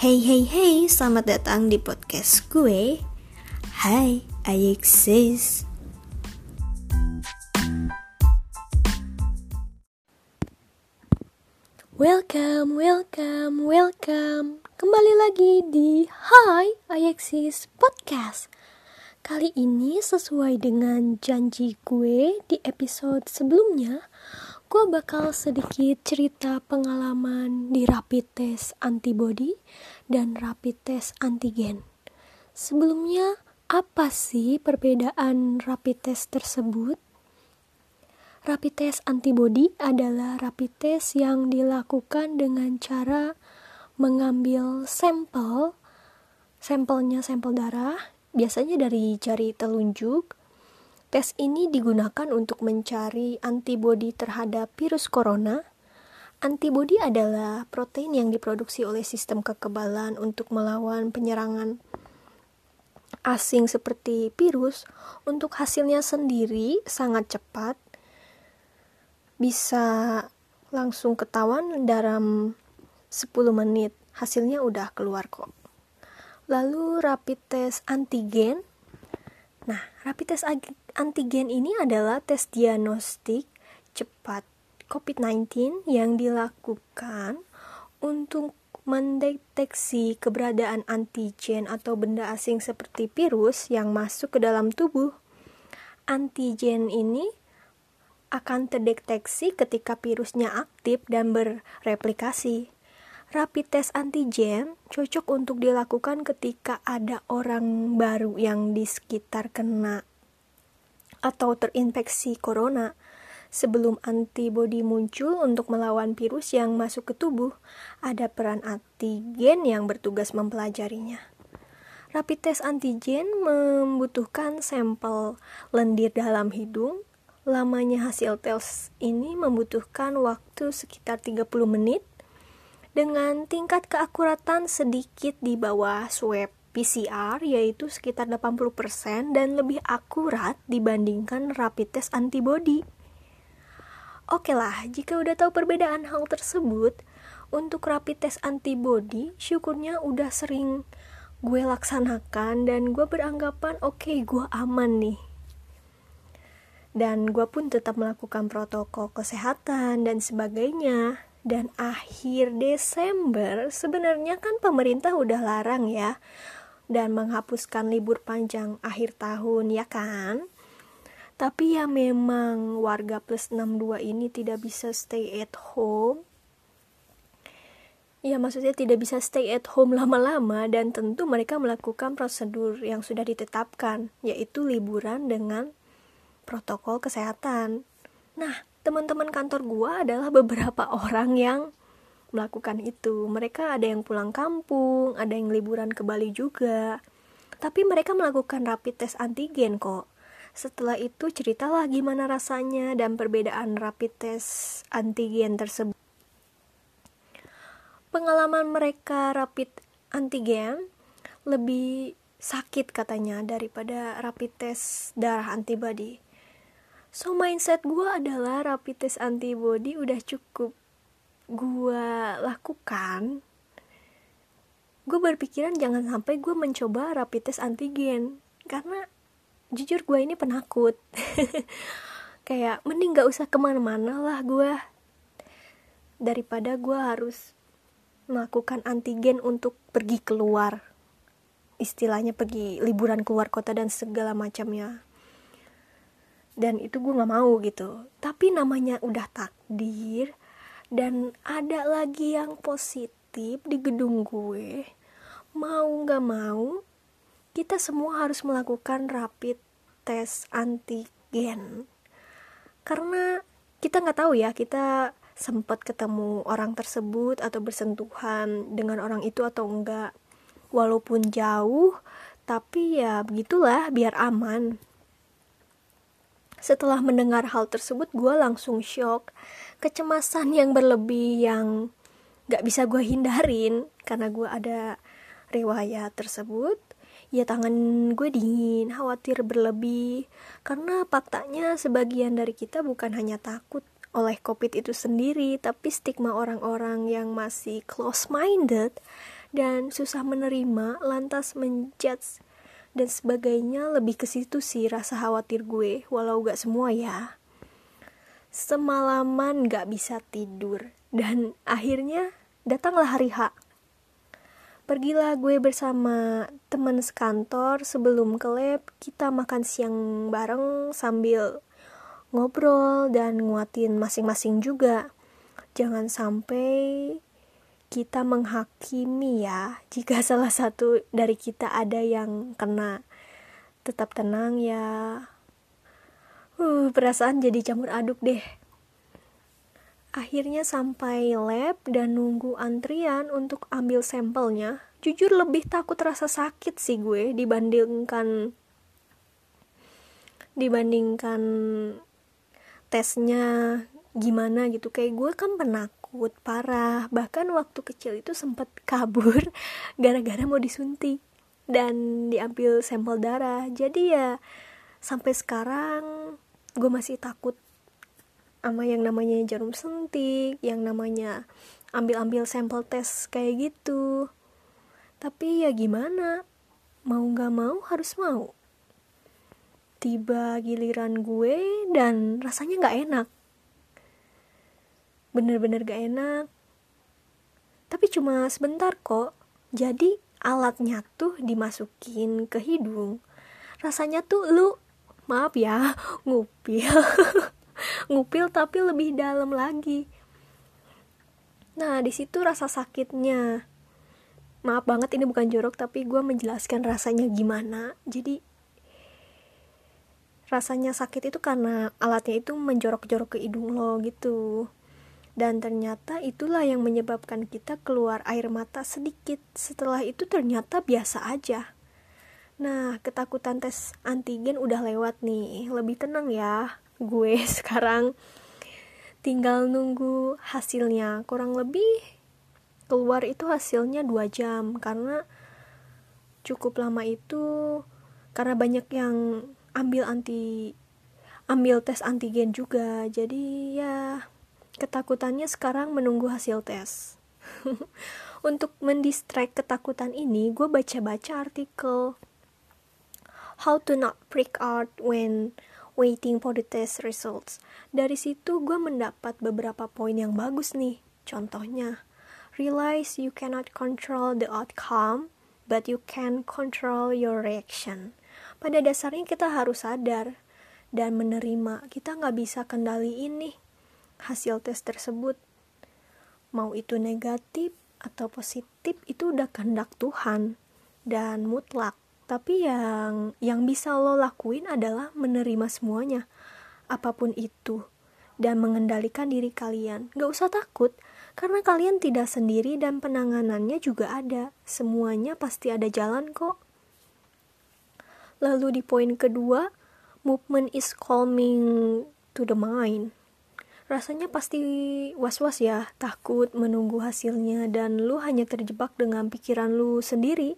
Hey hey hey, selamat datang di podcast gue. Hai, I exist. Welcome, welcome, welcome. Kembali lagi di Hi, I exist podcast. Kali ini sesuai dengan janji gue di episode sebelumnya, gue bakal sedikit cerita pengalaman di rapid test antibody dan rapid test antigen. Sebelumnya, apa sih perbedaan rapid test tersebut? Rapid test antibody adalah rapid test yang dilakukan dengan cara mengambil sampel, sampelnya sampel darah, biasanya dari jari telunjuk, Tes ini digunakan untuk mencari antibodi terhadap virus corona. Antibodi adalah protein yang diproduksi oleh sistem kekebalan untuk melawan penyerangan asing seperti virus. Untuk hasilnya sendiri sangat cepat, bisa langsung ketahuan dalam 10 menit. Hasilnya udah keluar kok. Lalu rapid test antigen Nah, rapid test antigen ini adalah tes diagnostik cepat COVID-19 yang dilakukan untuk mendeteksi keberadaan antigen atau benda asing seperti virus yang masuk ke dalam tubuh. Antigen ini akan terdeteksi ketika virusnya aktif dan bereplikasi. Rapid test antigen cocok untuk dilakukan ketika ada orang baru yang di sekitar kena atau terinfeksi corona. Sebelum antibodi muncul untuk melawan virus yang masuk ke tubuh, ada peran antigen yang bertugas mempelajarinya. Rapid test antigen membutuhkan sampel lendir dalam hidung. Lamanya hasil tes ini membutuhkan waktu sekitar 30 menit dengan tingkat keakuratan sedikit di bawah swab PCR yaitu sekitar 80% dan lebih akurat dibandingkan rapid test antibody. Oke lah, jika udah tahu perbedaan hal tersebut, untuk rapid test antibody, syukurnya udah sering gue laksanakan dan gue beranggapan oke okay, gue aman nih. Dan gue pun tetap melakukan protokol kesehatan dan sebagainya dan akhir Desember sebenarnya kan pemerintah udah larang ya dan menghapuskan libur panjang akhir tahun ya kan? Tapi ya memang warga plus 62 ini tidak bisa stay at home. Ya maksudnya tidak bisa stay at home lama-lama dan tentu mereka melakukan prosedur yang sudah ditetapkan yaitu liburan dengan protokol kesehatan. Nah teman-teman kantor gua adalah beberapa orang yang melakukan itu. Mereka ada yang pulang kampung, ada yang liburan ke Bali juga. Tapi mereka melakukan rapid test antigen kok. Setelah itu ceritalah gimana rasanya dan perbedaan rapid test antigen tersebut. Pengalaman mereka rapid antigen lebih sakit katanya daripada rapid test darah antibody so mindset gue adalah rapid test antibody udah cukup gue lakukan gue berpikiran jangan sampai gue mencoba rapid test antigen. Karena jujur gue ini penakut. Kayak mending gak usah ke mana-mana lah gue daripada gue harus melakukan antigen untuk pergi keluar. Istilahnya pergi liburan keluar kota dan segala macamnya. Dan itu gue nggak mau gitu. Tapi namanya udah takdir dan ada lagi yang positif di gedung gue. Mau nggak mau kita semua harus melakukan rapid test antigen. Karena kita nggak tahu ya kita sempat ketemu orang tersebut atau bersentuhan dengan orang itu atau enggak walaupun jauh tapi ya begitulah biar aman setelah mendengar hal tersebut, gue langsung shock. Kecemasan yang berlebih yang gak bisa gue hindarin karena gue ada riwayat tersebut. Ya tangan gue dingin, khawatir berlebih. Karena faktanya sebagian dari kita bukan hanya takut oleh COVID itu sendiri, tapi stigma orang-orang yang masih close-minded dan susah menerima lantas menjudge dan sebagainya lebih ke situ sih rasa khawatir gue walau gak semua ya. Semalaman gak bisa tidur. Dan akhirnya datanglah hari H. Pergilah gue bersama teman sekantor sebelum ke lab. Kita makan siang bareng sambil ngobrol dan nguatin masing-masing juga. Jangan sampai kita menghakimi ya jika salah satu dari kita ada yang kena. Tetap tenang ya. Uh perasaan jadi campur aduk deh. Akhirnya sampai lab dan nunggu antrian untuk ambil sampelnya. Jujur lebih takut rasa sakit sih gue dibandingkan dibandingkan tesnya gimana gitu. Kayak gue kan penakut takut parah. Bahkan waktu kecil itu sempat kabur gara-gara mau disuntik dan diambil sampel darah. Jadi ya sampai sekarang gue masih takut sama yang namanya jarum suntik yang namanya ambil-ambil sampel tes kayak gitu. Tapi ya gimana? Mau gak mau harus mau. Tiba giliran gue dan rasanya gak enak bener-bener gak enak. Tapi cuma sebentar kok. Jadi alatnya tuh dimasukin ke hidung. Rasanya tuh lu maaf ya ngupil. Ngupil tapi lebih dalam lagi. Nah di situ rasa sakitnya. Maaf banget ini bukan jorok tapi gue menjelaskan rasanya gimana. Jadi rasanya sakit itu karena alatnya itu menjorok-jorok ke hidung lo gitu dan ternyata itulah yang menyebabkan kita keluar air mata sedikit. Setelah itu ternyata biasa aja. Nah, ketakutan tes antigen udah lewat nih. Lebih tenang ya. Gue sekarang tinggal nunggu hasilnya. Kurang lebih keluar itu hasilnya 2 jam karena cukup lama itu karena banyak yang ambil anti ambil tes antigen juga. Jadi ya Ketakutannya sekarang menunggu hasil tes. Untuk mendistract ketakutan ini, gue baca-baca artikel How to not freak out when waiting for the test results. Dari situ gue mendapat beberapa poin yang bagus nih. Contohnya, realize you cannot control the outcome, but you can control your reaction. Pada dasarnya kita harus sadar dan menerima kita nggak bisa kendaliin nih hasil tes tersebut. Mau itu negatif atau positif itu udah kehendak Tuhan dan mutlak. Tapi yang yang bisa lo lakuin adalah menerima semuanya apa pun itu dan mengendalikan diri kalian. Gak usah takut karena kalian tidak sendiri dan penanganannya juga ada. Semuanya pasti ada jalan kok. Lalu di poin kedua movement is calming to the mind rasanya pasti was-was ya, takut menunggu hasilnya dan lu hanya terjebak dengan pikiran lu sendiri.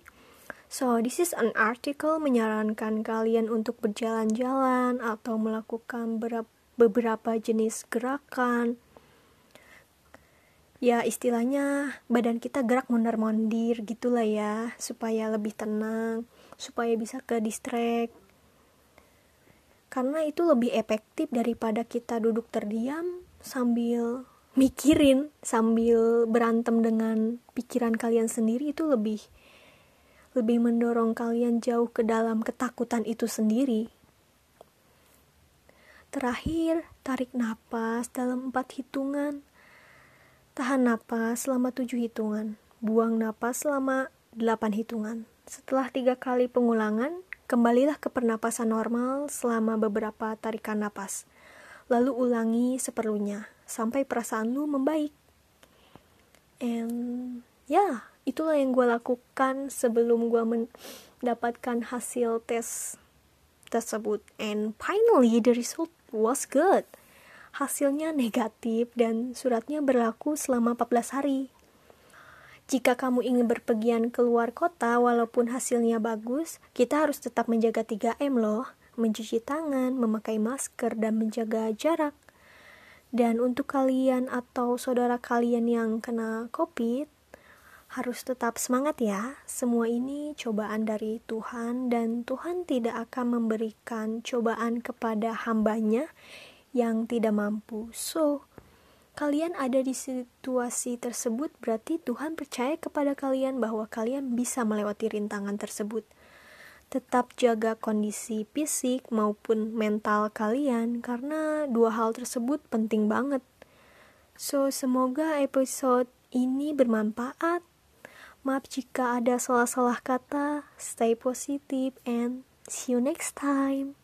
So, this is an article menyarankan kalian untuk berjalan-jalan atau melakukan beberapa jenis gerakan. Ya, istilahnya badan kita gerak mondar-mandir gitulah ya, supaya lebih tenang, supaya bisa ke distract karena itu lebih efektif daripada kita duduk terdiam sambil mikirin sambil berantem dengan pikiran kalian sendiri itu lebih lebih mendorong kalian jauh ke dalam ketakutan itu sendiri. Terakhir, tarik napas dalam empat hitungan. Tahan napas selama tujuh hitungan. Buang napas selama delapan hitungan. Setelah tiga kali pengulangan, Kembalilah ke pernapasan normal selama beberapa tarikan napas. Lalu ulangi seperlunya sampai perasaan lu membaik. And ya, yeah, itulah yang gue lakukan sebelum gue mendapatkan hasil tes tersebut. And finally the result was good. Hasilnya negatif dan suratnya berlaku selama 14 hari. Jika kamu ingin berpergian keluar kota walaupun hasilnya bagus, kita harus tetap menjaga 3M loh. Mencuci tangan, memakai masker, dan menjaga jarak. Dan untuk kalian atau saudara kalian yang kena COVID, harus tetap semangat ya. Semua ini cobaan dari Tuhan dan Tuhan tidak akan memberikan cobaan kepada hambanya yang tidak mampu. So, kalian ada di situasi tersebut berarti Tuhan percaya kepada kalian bahwa kalian bisa melewati rintangan tersebut. Tetap jaga kondisi fisik maupun mental kalian karena dua hal tersebut penting banget. So, semoga episode ini bermanfaat Maaf jika ada salah-salah kata. Stay positive and see you next time.